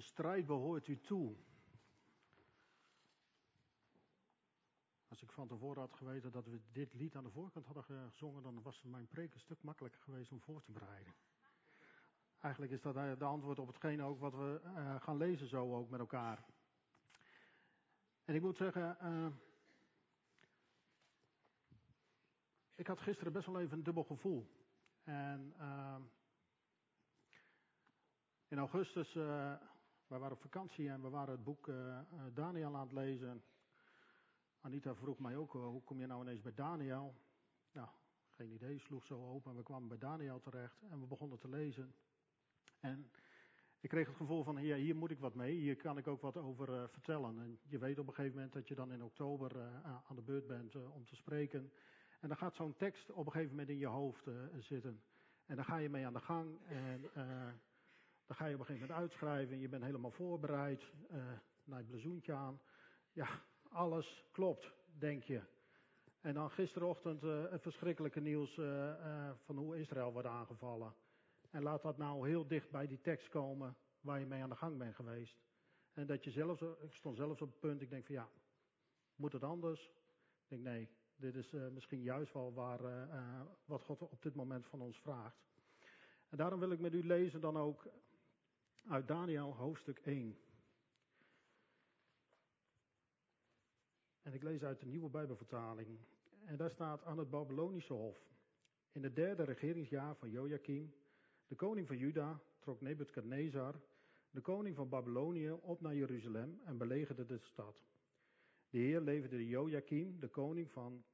De strijd behoort u toe. Als ik van tevoren had geweten dat we dit lied aan de voorkant hadden gezongen, dan was mijn preek een stuk makkelijker geweest om voor te bereiden. Eigenlijk is dat eh, de antwoord op hetgeen ook wat we uh, gaan lezen zo ook met elkaar. En ik moet zeggen, uh, ik had gisteren best wel even een dubbel gevoel. En in augustus, wij waren op vakantie en we waren het boek Daniel aan het lezen. Anita vroeg mij ook, hoe kom je nou ineens bij Daniel? Nou, geen idee, sloeg zo open en we kwamen bij Daniel terecht en we begonnen te lezen. En ik kreeg het gevoel van, ja, hier moet ik wat mee, hier kan ik ook wat over vertellen. En je weet op een gegeven moment dat je dan in oktober aan de beurt bent om te spreken. En dan gaat zo'n tekst op een gegeven moment in je hoofd zitten. En dan ga je mee aan de gang en dan ga je op een gegeven moment uitschrijven. En je bent helemaal voorbereid, naar het blazoentje aan. Ja, alles klopt, denk je. En dan gisterochtend het verschrikkelijke nieuws van hoe Israël wordt aangevallen. En laat dat nou heel dicht bij die tekst komen waar je mee aan de gang bent geweest. En dat je zelfs, ik stond zelfs op het punt, ik denk van ja, moet het anders? Ik denk nee, dit is uh, misschien juist wel waar, uh, wat God op dit moment van ons vraagt. En daarom wil ik met u lezen dan ook uit Daniel hoofdstuk 1. En ik lees uit de nieuwe Bijbelvertaling. En daar staat aan het Babylonische Hof. In het derde regeringsjaar van Joachim, de koning van Juda trok Nebukadnezar, de koning van Babylonië, op naar Jeruzalem en belegerde de stad. De Heer leverde Joachim, de koning van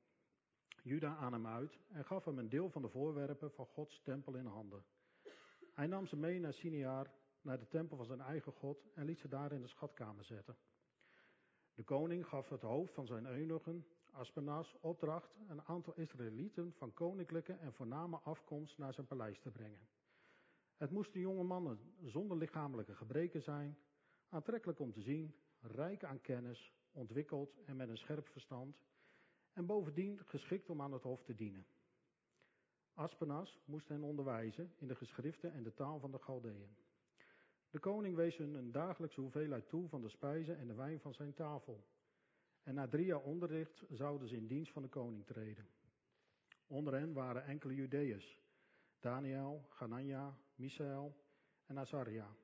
Juda, aan hem uit en gaf hem een deel van de voorwerpen van Gods tempel in handen. Hij nam ze mee naar Sinear, naar de tempel van zijn eigen God en liet ze daar in de schatkamer zetten. De koning gaf het hoofd van zijn eunuchen, Aspenas, opdracht een aantal Israëlieten van koninklijke en voorname afkomst naar zijn paleis te brengen. Het moesten jonge mannen zonder lichamelijke gebreken zijn, aantrekkelijk om te zien, rijk aan kennis, ontwikkeld en met een scherp verstand, en bovendien geschikt om aan het hof te dienen. Aspenas moest hen onderwijzen in de geschriften en de taal van de Galdeën. De koning wees hun een dagelijkse hoeveelheid toe van de spijzen en de wijn van zijn tafel. En na drie jaar onderricht zouden ze in dienst van de koning treden. Onder hen waren enkele Judeërs, Daniel, Ganania, Misael en Azaria.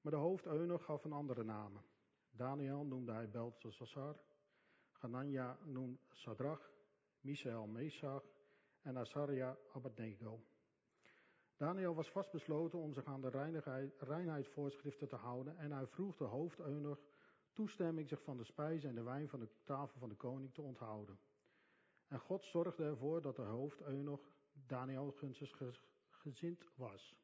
Maar de hoofdeuner gaf een andere namen. Daniel noemde hij Belteshazzar, Ganania noemde Sadrach, Misael Mesach en Azaria Abednego. Daniel was vastbesloten om zich aan de reinheidsvoorschriften te houden en hij vroeg de hoofdeuner toestemming zich van de spijs en de wijn van de tafel van de koning te onthouden. En God zorgde ervoor dat de hoofdeuner Daniel gunstig gezind was.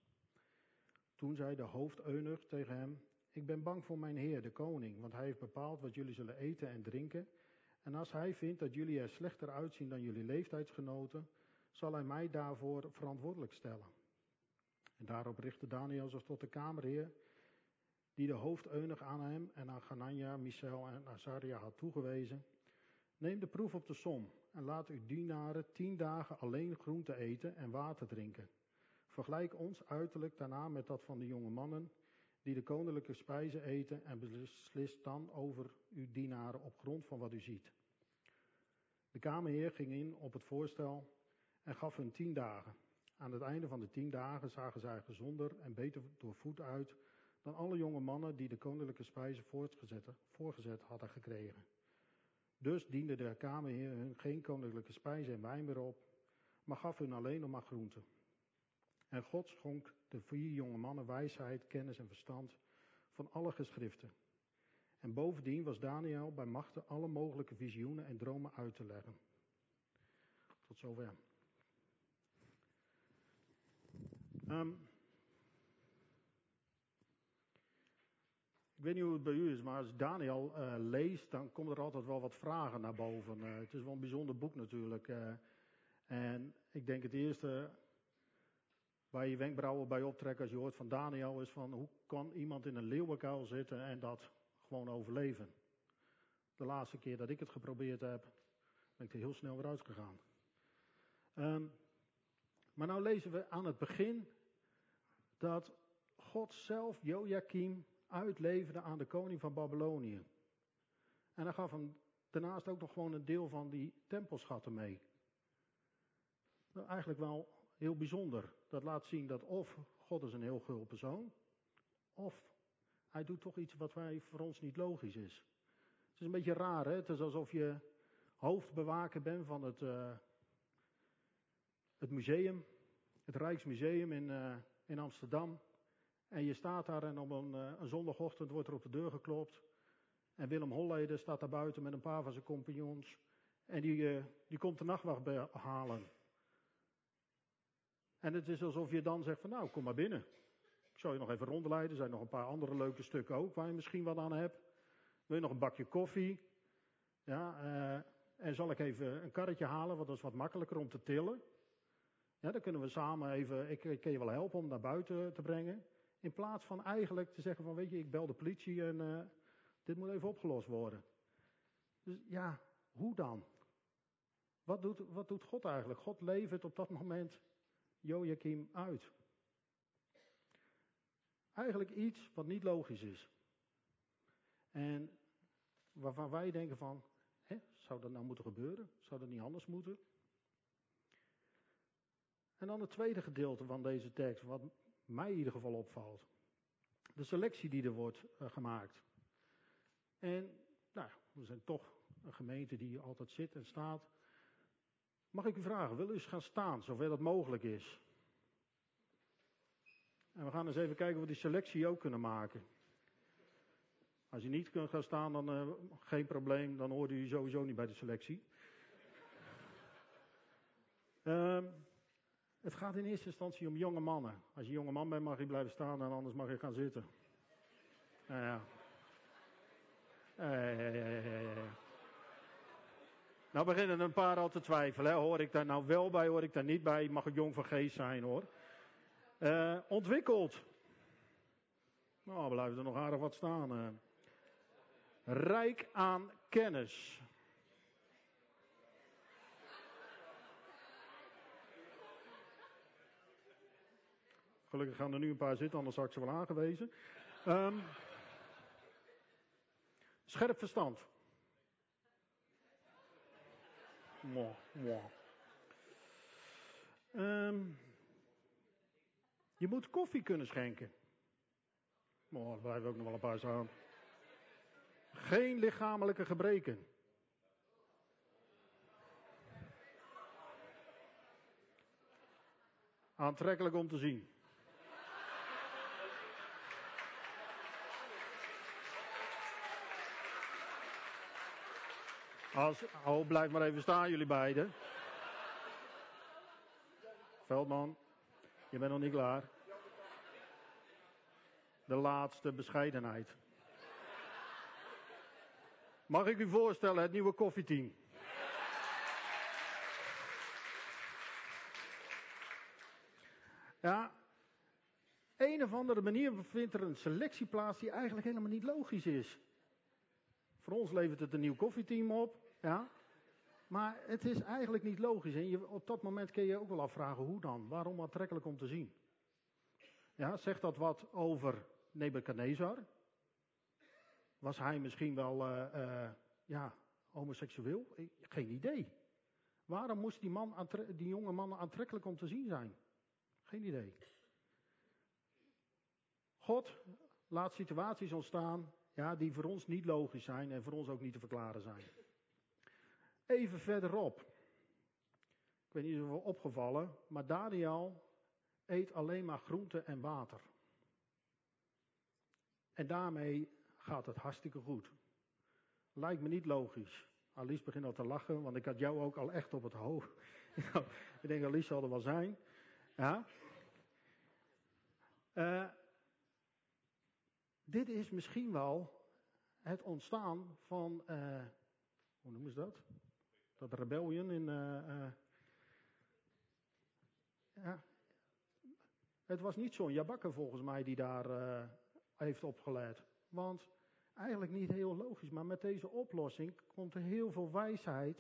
Toen zei de hoofdeuner tegen hem, ik ben bang voor mijn heer, de koning, want hij heeft bepaald wat jullie zullen eten en drinken. En als hij vindt dat jullie er slechter uitzien dan jullie leeftijdsgenoten, zal hij mij daarvoor verantwoordelijk stellen. En daarop richtte Daniel zich tot de kamerheer, die de hoofdeunig aan hem en aan Ganania, Michel en Azaria had toegewezen. Neem de proef op de som en laat uw dienaren tien dagen alleen groente eten en water drinken. Vergelijk ons uiterlijk daarna met dat van de jonge mannen die de koninklijke spijzen eten en beslist dan over uw dienaren op grond van wat u ziet. De kamerheer ging in op het voorstel en gaf hun tien dagen. Aan het einde van de tien dagen zagen zij gezonder en beter doorvoed uit dan alle jonge mannen die de koninklijke spijzen voorgezet hadden gekregen. Dus diende de kamerheer hun geen koninklijke spijzen en wijn meer op, maar gaf hun alleen nog maar groenten. En God schonk de vier jonge mannen wijsheid, kennis en verstand van alle geschriften. En bovendien was Daniel bij machten alle mogelijke visioenen en dromen uit te leggen. Tot zover. Um, ik weet niet hoe het bij u is, maar als Daniel uh, leest, dan komen er altijd wel wat vragen naar boven. Uh, het is wel een bijzonder boek natuurlijk. Uh, en ik denk het eerste waar je wenkbrauwen bij optrekken als je hoort van Daniel is van hoe kan iemand in een leeuwenkuil zitten en dat gewoon overleven. De laatste keer dat ik het geprobeerd heb, ben ik er heel snel weer uitgegaan. Um, maar nou lezen we aan het begin dat God zelf Joachim uitleverde aan de koning van Babylonië. En hij gaf hem daarnaast ook nog gewoon een deel van die tempelschatten mee. Nou, eigenlijk wel heel bijzonder. Dat laat zien dat of God is een heel gul persoon, of hij doet toch iets wat wij voor ons niet logisch is. Het is een beetje raar, hè? Het is alsof je hoofdbewaker bent van het, uh, het museum, het Rijksmuseum in, uh, in Amsterdam. En je staat daar en op een, uh, een zondagochtend wordt er op de deur geklopt. En Willem Holleder staat daar buiten met een paar van zijn compagnons. En die, die komt de nachtwacht halen. En het is alsof je dan zegt van nou, kom maar binnen. Ik zal je nog even rondleiden. Er zijn nog een paar andere leuke stukken ook waar je misschien wat aan hebt. Wil je nog een bakje koffie? Ja, uh, en zal ik even een karretje halen, want dat is wat makkelijker om te tillen. Ja, dan kunnen we samen even, ik, ik kan je wel helpen om naar buiten te brengen. In plaats van eigenlijk te zeggen van, weet je, ik bel de politie en uh, dit moet even opgelost worden. Dus ja, hoe dan? Wat doet, wat doet God eigenlijk? God levert op dat moment Joachim uit. Eigenlijk iets wat niet logisch is. En waarvan wij denken van, hè, zou dat nou moeten gebeuren? Zou dat niet anders moeten? En dan het tweede gedeelte van deze tekst, wat mij in ieder geval opvalt. De selectie die er wordt uh, gemaakt. En nou, we zijn toch een gemeente die altijd zit en staat. Mag ik u vragen, wil u eens gaan staan, zover dat mogelijk is? En we gaan eens even kijken of we die selectie ook kunnen maken. Als je niet kunt gaan staan, dan uh, geen probleem, dan hoorde u sowieso niet bij de selectie. Uh, het gaat in eerste instantie om jonge mannen. Als je jonge man bent, mag je blijven staan en anders mag je gaan zitten. Nou ja. Nou beginnen een paar al te twijfelen. Hè. Hoor ik daar nou wel bij, hoor ik daar niet bij? Mag ik jong van geest zijn hoor. Uh, ontwikkeld. Nou, blijven er nog aardig wat staan. Uh. Rijk aan kennis. Gelukkig gaan er nu een paar zitten, anders had ik ze wel aangewezen. Um, scherp verstand. Mwah, mwah. Um, je moet koffie kunnen schenken. Maar er blijven ook nog wel een paar staan. Geen lichamelijke gebreken. Aantrekkelijk om te zien. Oh, blijf maar even staan, jullie beiden. Veldman, je bent nog niet klaar. De laatste bescheidenheid. Mag ik u voorstellen, het nieuwe koffieteam? Ja, een of andere manier vindt er een selectie plaats die eigenlijk helemaal niet logisch is. Voor ons levert het een nieuw koffieteam op, ja. Maar het is eigenlijk niet logisch. En je, op dat moment kun je ook wel afvragen hoe dan? Waarom aantrekkelijk om te zien? Ja, zegt dat wat over Nebukadnezar? Was hij misschien wel uh, uh, ja, homoseksueel? Geen idee. Waarom moest die, man die jonge man aantrekkelijk om te zien zijn? Geen idee. God laat situaties ontstaan ja, die voor ons niet logisch zijn en voor ons ook niet te verklaren zijn. Even verderop. Ik weet niet of het opgevallen, maar Daniel eet alleen maar groente en water. En daarmee gaat het hartstikke goed. Lijkt me niet logisch. Alice begint al te lachen, want ik had jou ook al echt op het hoofd. ik denk, Alice zal er wel zijn. Ja. Uh, dit is misschien wel het ontstaan van, uh, hoe noemen ze dat? Dat rebellion in. Uh, ja. Het was niet zo'n Jabakke volgens mij die daar heeft opgeleid. Want eigenlijk niet heel logisch, maar met deze oplossing komt er heel veel wijsheid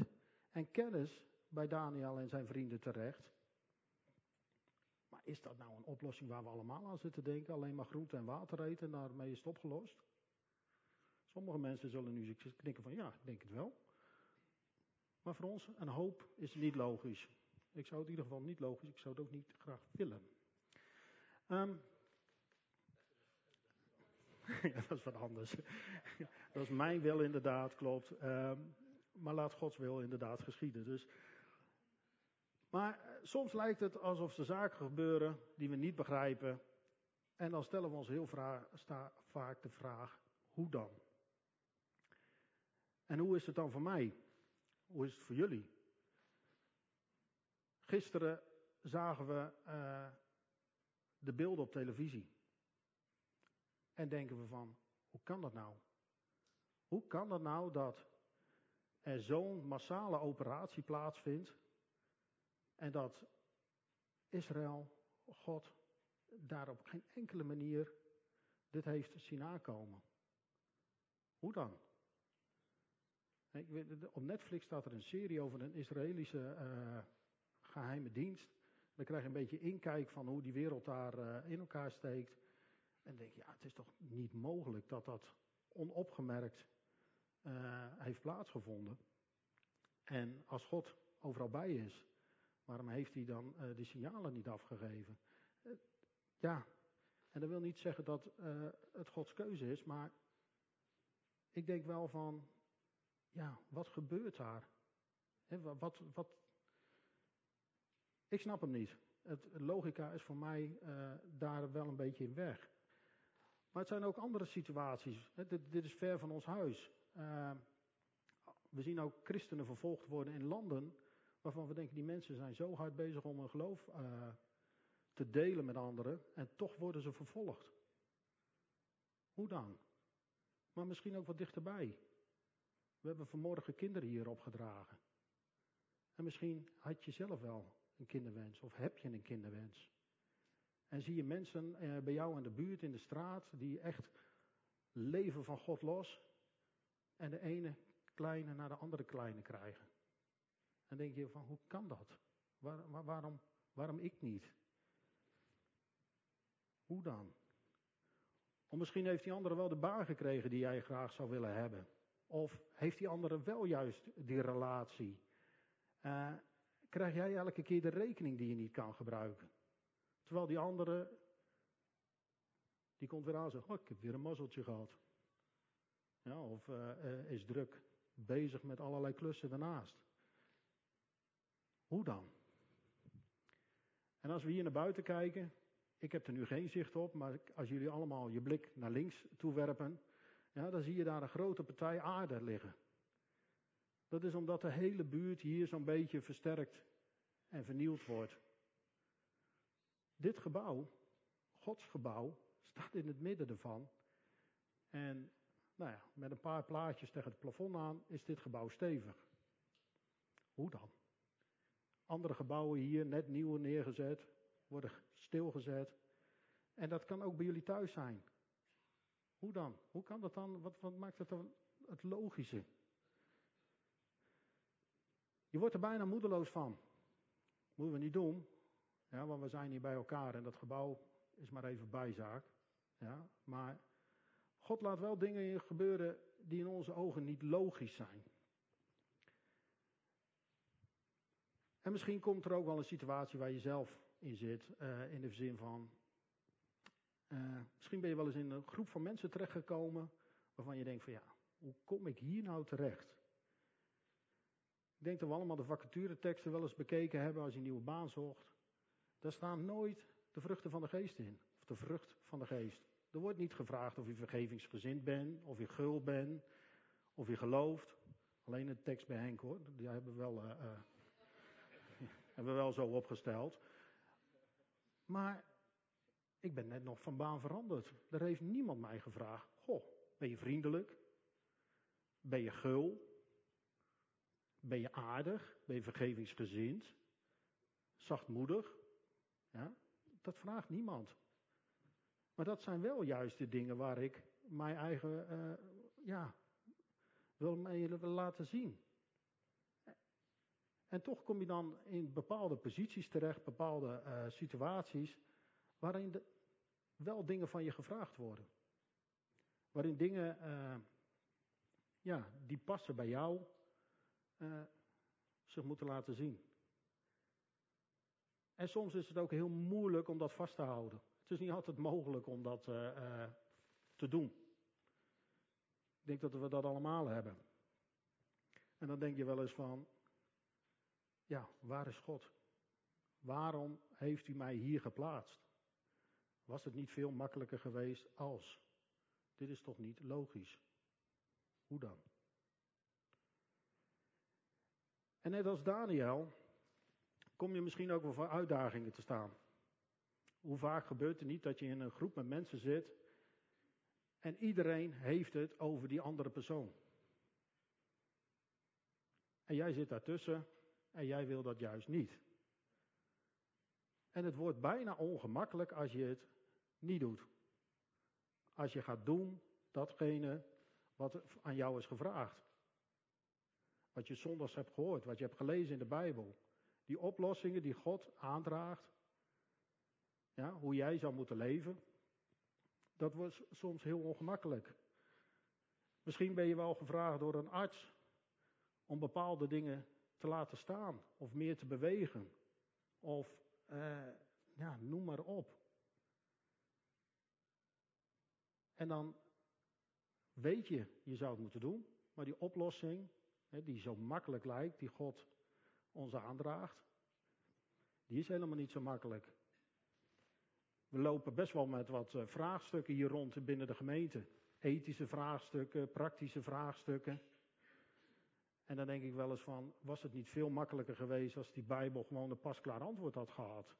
en kennis bij Daniel en zijn vrienden terecht. Maar is dat nou een oplossing waar we allemaal aan zitten denken? Alleen maar groente en water eten en daarmee is het opgelost? Sommige mensen zullen nu knikken van ja, ik denk het wel. Maar voor ons, een hoop is niet logisch. Ik zou het in ieder geval niet logisch, ik zou het ook niet graag willen. Ja, dat is wat anders. dat is mijn wil inderdaad, klopt. Um, maar laat Gods wil inderdaad geschieden. Dus, maar eh, soms lijkt het alsof er zaken gebeuren die we niet begrijpen. En dan stellen we ons heel vaak de vraag, hoe dan? En hoe is het dan voor mij? Hoe is het voor jullie? Gisteren zagen we uh, de beelden op televisie. En denken we van, hoe kan dat nou? Hoe kan dat nou dat er zo'n massale operatie plaatsvindt en dat Israël, God, daar op geen enkele manier dit heeft zien aankomen? Hoe dan? Op Netflix staat er een serie over een Israëlische uh, geheime dienst. Dan krijg je een beetje inkijk van hoe die wereld daar uh, in elkaar steekt. En denk je, ja, het is toch niet mogelijk dat dat onopgemerkt uh, heeft plaatsgevonden. En als God overal bij is, waarom heeft hij dan die signalen niet afgegeven? Ja, en dat wil niet zeggen dat het Gods keuze is, maar ik denk wel van, ja, wat gebeurt daar? Wat, wat, ik snap hem niet. Het, logica is voor mij daar wel een beetje in weg. Maar het zijn ook andere situaties. Dit, dit is ver van ons huis. Uh, we zien ook christenen vervolgd worden in landen waarvan we denken die mensen zijn zo hard bezig om hun geloof uh, te delen met anderen en toch worden ze vervolgd. Hoe dan? Maar misschien ook wat dichterbij. We hebben vanmorgen kinderen hier opgedragen. En misschien had je zelf wel een kinderwens of heb je een kinderwens. En zie je mensen eh, bij jou in de buurt, in de straat, die echt leven van God los. En de ene kleine naar de andere kleine krijgen. En denk je van, hoe kan dat? Waar, waarom, waarom ik niet? Hoe dan? Of misschien heeft die andere wel de baan gekregen die jij graag zou willen hebben. Of heeft die andere wel juist die relatie? Uh, krijg jij elke keer de rekening die je niet kan gebruiken? Terwijl die andere, die komt weer aan en zegt, oh, ik heb weer een mazzeltje gehad. Ja, of uh, is druk bezig met allerlei klussen daarnaast. Hoe dan? En als we hier naar buiten kijken, ik heb er nu geen zicht op, maar als jullie allemaal je blik naar links toewerpen, ja, dan zie je daar een grote partij aarde liggen. Dat is omdat de hele buurt hier zo'n beetje versterkt en vernieuwd wordt. Dit gebouw, Gods gebouw, staat in het midden ervan. En nou ja, met een paar plaatjes tegen het plafond aan is dit gebouw stevig. Hoe dan? Andere gebouwen hier, net nieuw neergezet, worden stilgezet. En dat kan ook bij jullie thuis zijn. Hoe dan? Hoe kan dat dan? Wat, wat maakt het dan het logische? Je wordt er bijna moedeloos van. Moeten we niet doen. Ja, want we zijn hier bij elkaar en dat gebouw is maar even bijzaak. Ja, maar God laat wel dingen gebeuren die in onze ogen niet logisch zijn. En misschien komt er ook wel een situatie waar je zelf in zit, uh, in de zin van, uh, misschien ben je wel eens in een groep van mensen terechtgekomen waarvan je denkt van ja, hoe kom ik hier nou terecht? Ik denk dat we allemaal de vacatureteksten wel eens bekeken hebben als je een nieuwe baan zocht. Daar staan nooit de vruchten van de geest in. Of de vrucht van de geest. Er wordt niet gevraagd of je vergevingsgezind bent, of je gul bent, of je gelooft. Alleen de tekst bij Henk hoor, die hebben we wel, uh, uh, hebben we wel zo opgesteld. Maar ik ben net nog van baan veranderd. Er heeft niemand mij gevraagd: Goh, ben je vriendelijk? Ben je gul? Ben je aardig? Ben je vergevingsgezind? Zachtmoedig? Ja, dat vraagt niemand. Maar dat zijn wel juist de dingen waar ik mijn eigen, uh, ja, wil mee laten zien. En toch kom je dan in bepaalde posities terecht, bepaalde uh, situaties, waarin wel dingen van je gevraagd worden. Waarin dingen uh, ja, die passen bij jou uh, zich moeten laten zien. En soms is het ook heel moeilijk om dat vast te houden. Het is niet altijd mogelijk om dat te doen. Ik denk dat we dat allemaal hebben. En dan denk je wel eens van, ja, waar is God? Waarom heeft u mij hier geplaatst? Was het niet veel makkelijker geweest als? Dit is toch niet logisch? Hoe dan? En net als Daniel kom je misschien ook wel voor uitdagingen te staan. Hoe vaak gebeurt het niet dat je in een groep met mensen zit en iedereen heeft het over die andere persoon? En jij zit daartussen en jij wil dat juist niet. En het wordt bijna ongemakkelijk als je het niet doet. Als je gaat doen datgene wat aan jou is gevraagd. Wat je zondags hebt gehoord, wat je hebt gelezen in de Bijbel. Die oplossingen die God aandraagt. Ja, hoe jij zou moeten leven. Dat wordt soms heel ongemakkelijk. Misschien ben je wel gevraagd door een arts om bepaalde dingen te laten staan of meer te bewegen. Of uh, ja, noem maar op. En dan weet je, je zou het moeten doen, maar die oplossing, die zo makkelijk lijkt, die God ons aandraagt, die is helemaal niet zo makkelijk. We lopen best wel met wat eh, vraagstukken hier rond binnen de gemeente. Ethische vraagstukken, praktische vraagstukken. En dan denk ik wel eens van, was het niet veel makkelijker geweest als die Bijbel gewoon een pasklaar antwoord had gehad?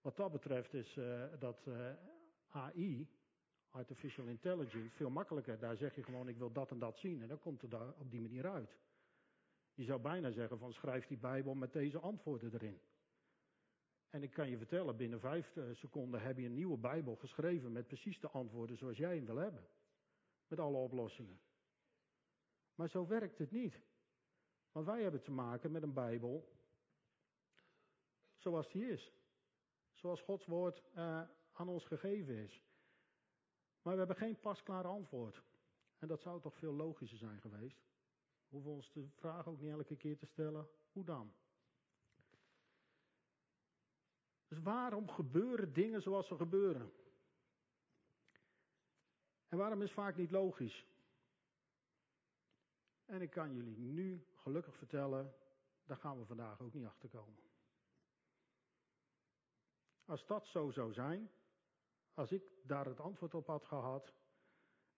Wat dat betreft is uh, dat eh, AI, Artificial Intelligence, veel makkelijker. Daar zeg je gewoon, ik wil dat en dat zien. En dan komt het daar op die manier uit. Je zou bijna zeggen van, schrijf die Bijbel met deze antwoorden erin. En ik kan je vertellen, binnen vijf eh, seconden heb je een nieuwe Bijbel geschreven met precies de antwoorden zoals jij hem wil hebben. Met alle oplossingen. Maar zo werkt het niet. Want wij hebben te maken met een Bijbel zoals die is. Zoals Gods woord uh, aan ons gegeven is. Maar we hebben geen pasklaar antwoord. En dat zou toch veel logischer zijn geweest. We ons de vraag ook niet elke keer te stellen, hoe dan? Dus waarom gebeuren dingen zoals ze gebeuren? En waarom is vaak niet logisch? En ik kan jullie nu gelukkig vertellen, daar gaan we vandaag ook niet achter komen. Als dat zo zou zijn, als ik daar het antwoord op had gehad,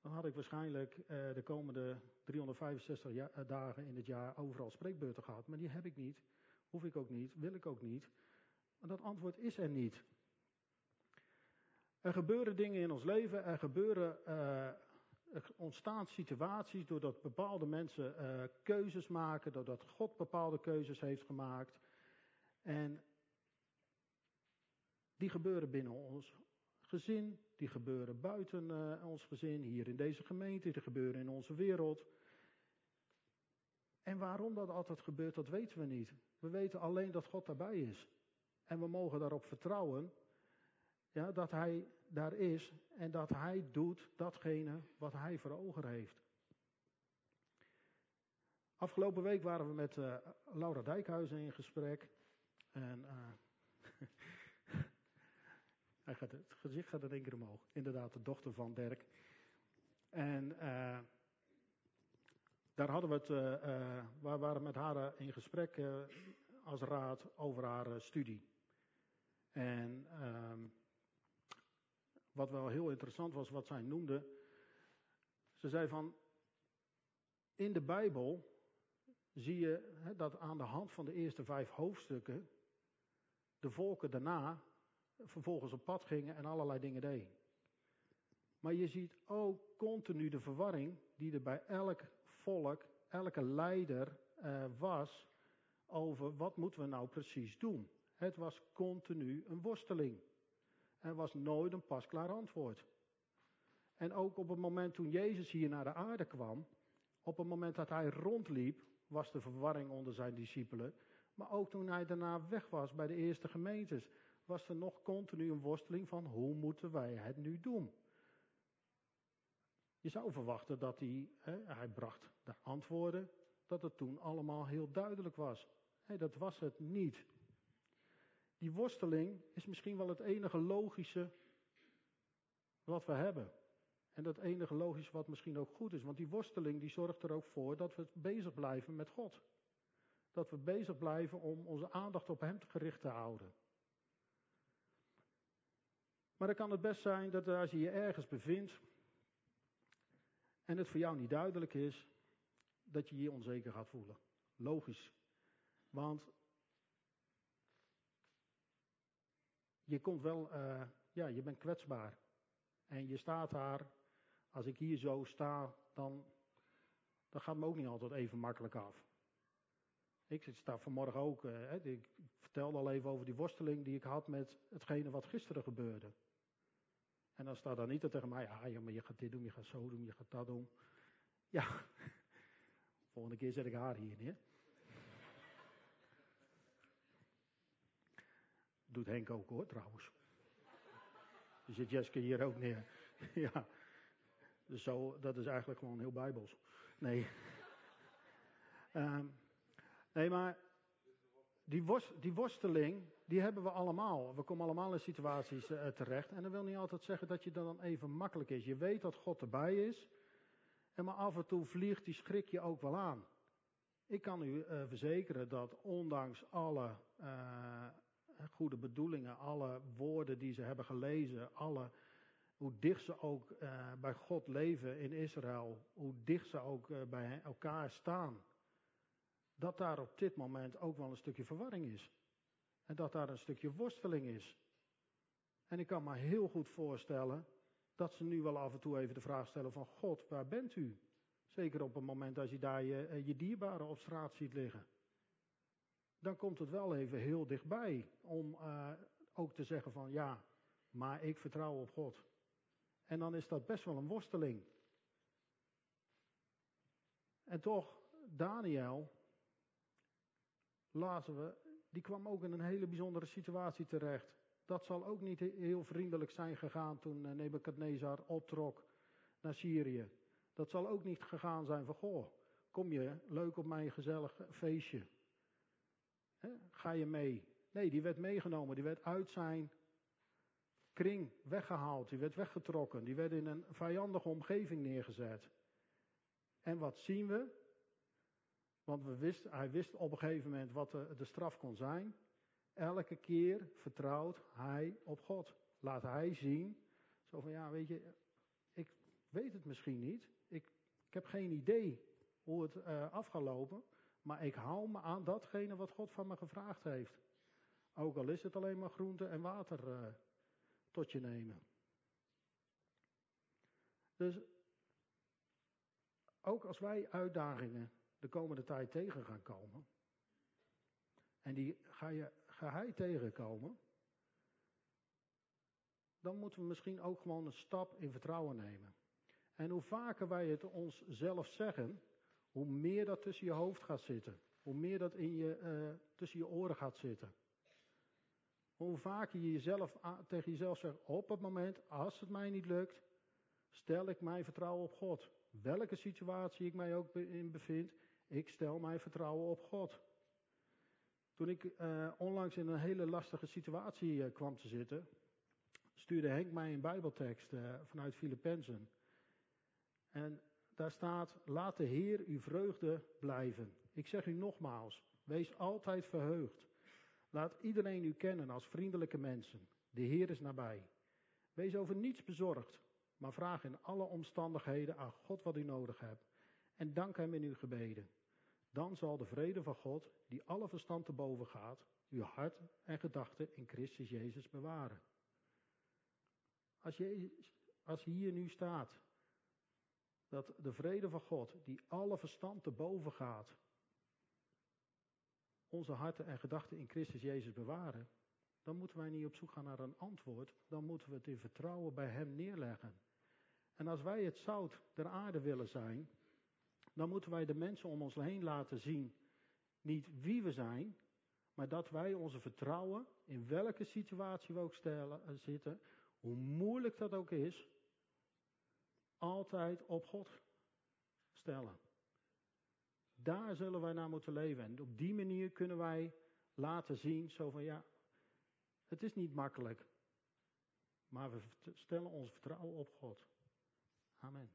dan had ik waarschijnlijk eh, de komende 365 eh, dagen in het jaar overal spreekbeurten gehad. Maar die heb ik niet, hoef ik ook niet, wil ik ook niet. Want dat antwoord is er niet. Er gebeuren dingen in ons leven, er gebeuren uh, er ontstaan situaties doordat bepaalde mensen keuzes maken, doordat God bepaalde keuzes heeft gemaakt. En die gebeuren binnen ons gezin, die gebeuren buiten uh, ons gezin, hier in deze gemeente, die gebeuren in onze wereld. En waarom dat altijd gebeurt, dat weten we niet. We weten alleen dat God daarbij is. En we mogen daarop vertrouwen ja, dat Hij daar is en dat Hij doet datgene wat Hij voor ogen heeft. Afgelopen week waren we met uh, Laura Dijkhuizen in gesprek. En uh, hij gaat, het gezicht gaat er één keer omhoog. Inderdaad, de dochter van Dirk. En uh, daar hadden we het, we waren met haar in gesprek als raad over haar studie. En ehm, wat wel heel interessant was, wat zij noemde. Ze zei van, in de Bijbel zie je dat aan de hand van de eerste vijf hoofdstukken de volken daarna vervolgens op pad gingen en allerlei dingen deden. Maar je ziet ook continu de verwarring die er bij elk volk, elke leider uh, was over wat moeten we nou precies doen. Het was continu een worsteling. Er was nooit een pasklaar antwoord. En ook op het moment toen Jezus hier naar de aarde kwam, op het moment dat hij rondliep, was de verwarring onder zijn discipelen. Maar ook toen hij daarna weg was bij de eerste gemeentes, was er nog continu een worsteling van hoe moeten wij het nu doen? Je zou verwachten dat hij, hè, hij bracht de antwoorden, dat het toen allemaal heel duidelijk was. Dat was het niet. Die worsteling is misschien wel het enige logische wat we hebben. En dat enige logische wat misschien ook goed is. Want die worsteling die zorgt er ook voor dat we bezig blijven met God. Dat we bezig blijven om onze aandacht op Hem gericht te houden. Maar dan kan het best zijn dat als je je ergens bevindt en het voor jou niet duidelijk is, dat je je onzeker gaat voelen. Logisch. Want je komt wel, uh, ja, je bent kwetsbaar. En je staat daar, als ik hier zo sta, dan, dan gaat me ook niet altijd even makkelijk af. Ik sta vanmorgen ook, uh, ik vertelde al even over die worsteling die ik had met hetgene wat gisteren gebeurde. En dan staat dan niet er tegen mij, ja, ja, maar je gaat dit doen, je gaat zo doen, je gaat dat doen. Ja, volgende keer zet ik haar hier neer. Doet Henk ook hoor, trouwens. Je zit Jeske hier ook neer. ja. Dus zo, dat is eigenlijk gewoon heel bijbels. Nee. um, nee, maar die, worst, die, worsteling, die hebben we allemaal. We komen allemaal in situaties uh, terecht. En dat wil niet altijd zeggen dat je dan even makkelijk is. Je weet dat God erbij is. En maar af en toe vliegt die schrik je ook wel aan. Ik kan u uh, verzekeren dat ondanks alle uh, goede bedoelingen, alle woorden die ze hebben gelezen, alle, hoe dicht ze ook bij God leven in Israël, hoe dicht ze ook bij elkaar staan, dat daar op dit moment ook wel een stukje verwarring is. En dat daar een stukje worsteling is. En ik kan me heel goed voorstellen dat ze nu wel af en toe even de vraag stellen van God, waar bent u? Zeker op het moment als je daar je, eh, je dierbaren op straat ziet liggen dan komt het wel even heel dichtbij om uh, ook te zeggen van ja, maar ik vertrouw op God. En dan is dat best wel een worsteling. En toch, Daniel, laten we, die kwam ook in een hele bijzondere situatie terecht. Dat zal ook niet heel vriendelijk zijn gegaan toen eh, Nebukadnezar optrok naar Syrië. Dat zal ook niet gegaan zijn van, goh, kom je leuk op mijn gezellig feestje. Ga je mee? Nee, die werd meegenomen. Die werd uit zijn kring weggehaald. Die werd weggetrokken. Die werd in een vijandige omgeving neergezet. En wat zien we? Want we wist, hij wist op een gegeven moment wat de, de straf kon zijn. Elke keer vertrouwt hij op God. Laat hij zien. Zo van ja, weet je, ik weet het misschien niet. Ik, ik heb geen idee hoe het uh, af gaat lopen. Maar ik hou me aan datgene wat God van me gevraagd heeft. Ook al is het alleen maar groente en water uh, tot je nemen. Dus ook als wij uitdagingen de komende tijd tegen gaan komen. En die ga, je, ga hij tegenkomen. Dan moeten we misschien ook gewoon een stap in vertrouwen nemen. En hoe vaker wij het ons zelf zeggen, hoe meer dat tussen je hoofd gaat zitten. Hoe meer dat in je, uh, tussen je oren gaat zitten. Hoe vaker je jezelf, tegen jezelf zegt, op het moment, als het mij niet lukt, stel ik mijn vertrouwen op God. Welke situatie ik mij ook in bevind, ik stel mijn vertrouwen op God. Toen ik uh, onlangs in een hele lastige situatie uh, kwam te zitten, stuurde Henk mij een Bijbeltekst vanuit Filippenzen. En daar staat, laat de Heer uw vreugde blijven. Ik zeg u nogmaals, wees altijd verheugd. Laat iedereen u kennen als vriendelijke mensen. De Heer is nabij. Wees over niets bezorgd, maar vraag in alle omstandigheden aan God wat u nodig hebt. En dank Hem in uw gebeden. Dan zal de vrede van God, die alle verstand te boven gaat, uw hart en gedachten in Christus Jezus bewaren. Als je, als hier nu staat dat de vrede van God, die alle verstand te boven gaat, onze harten en gedachten in Christus Jezus bewaren, dan moeten wij niet op zoek gaan naar een antwoord, dan moeten we het in vertrouwen bij Hem neerleggen. En als wij het zout der aarde willen zijn, dan moeten wij de mensen om ons heen laten zien, niet wie we zijn, maar dat wij onze vertrouwen, in welke situatie we ook stellen, eh, zitten, hoe moeilijk dat ook is, altijd op God stellen. Daar zullen wij naar moeten leven. En op die manier kunnen wij laten zien, zo van ja, het is niet makkelijk, maar we stellen ons vertrouwen op God. Amen.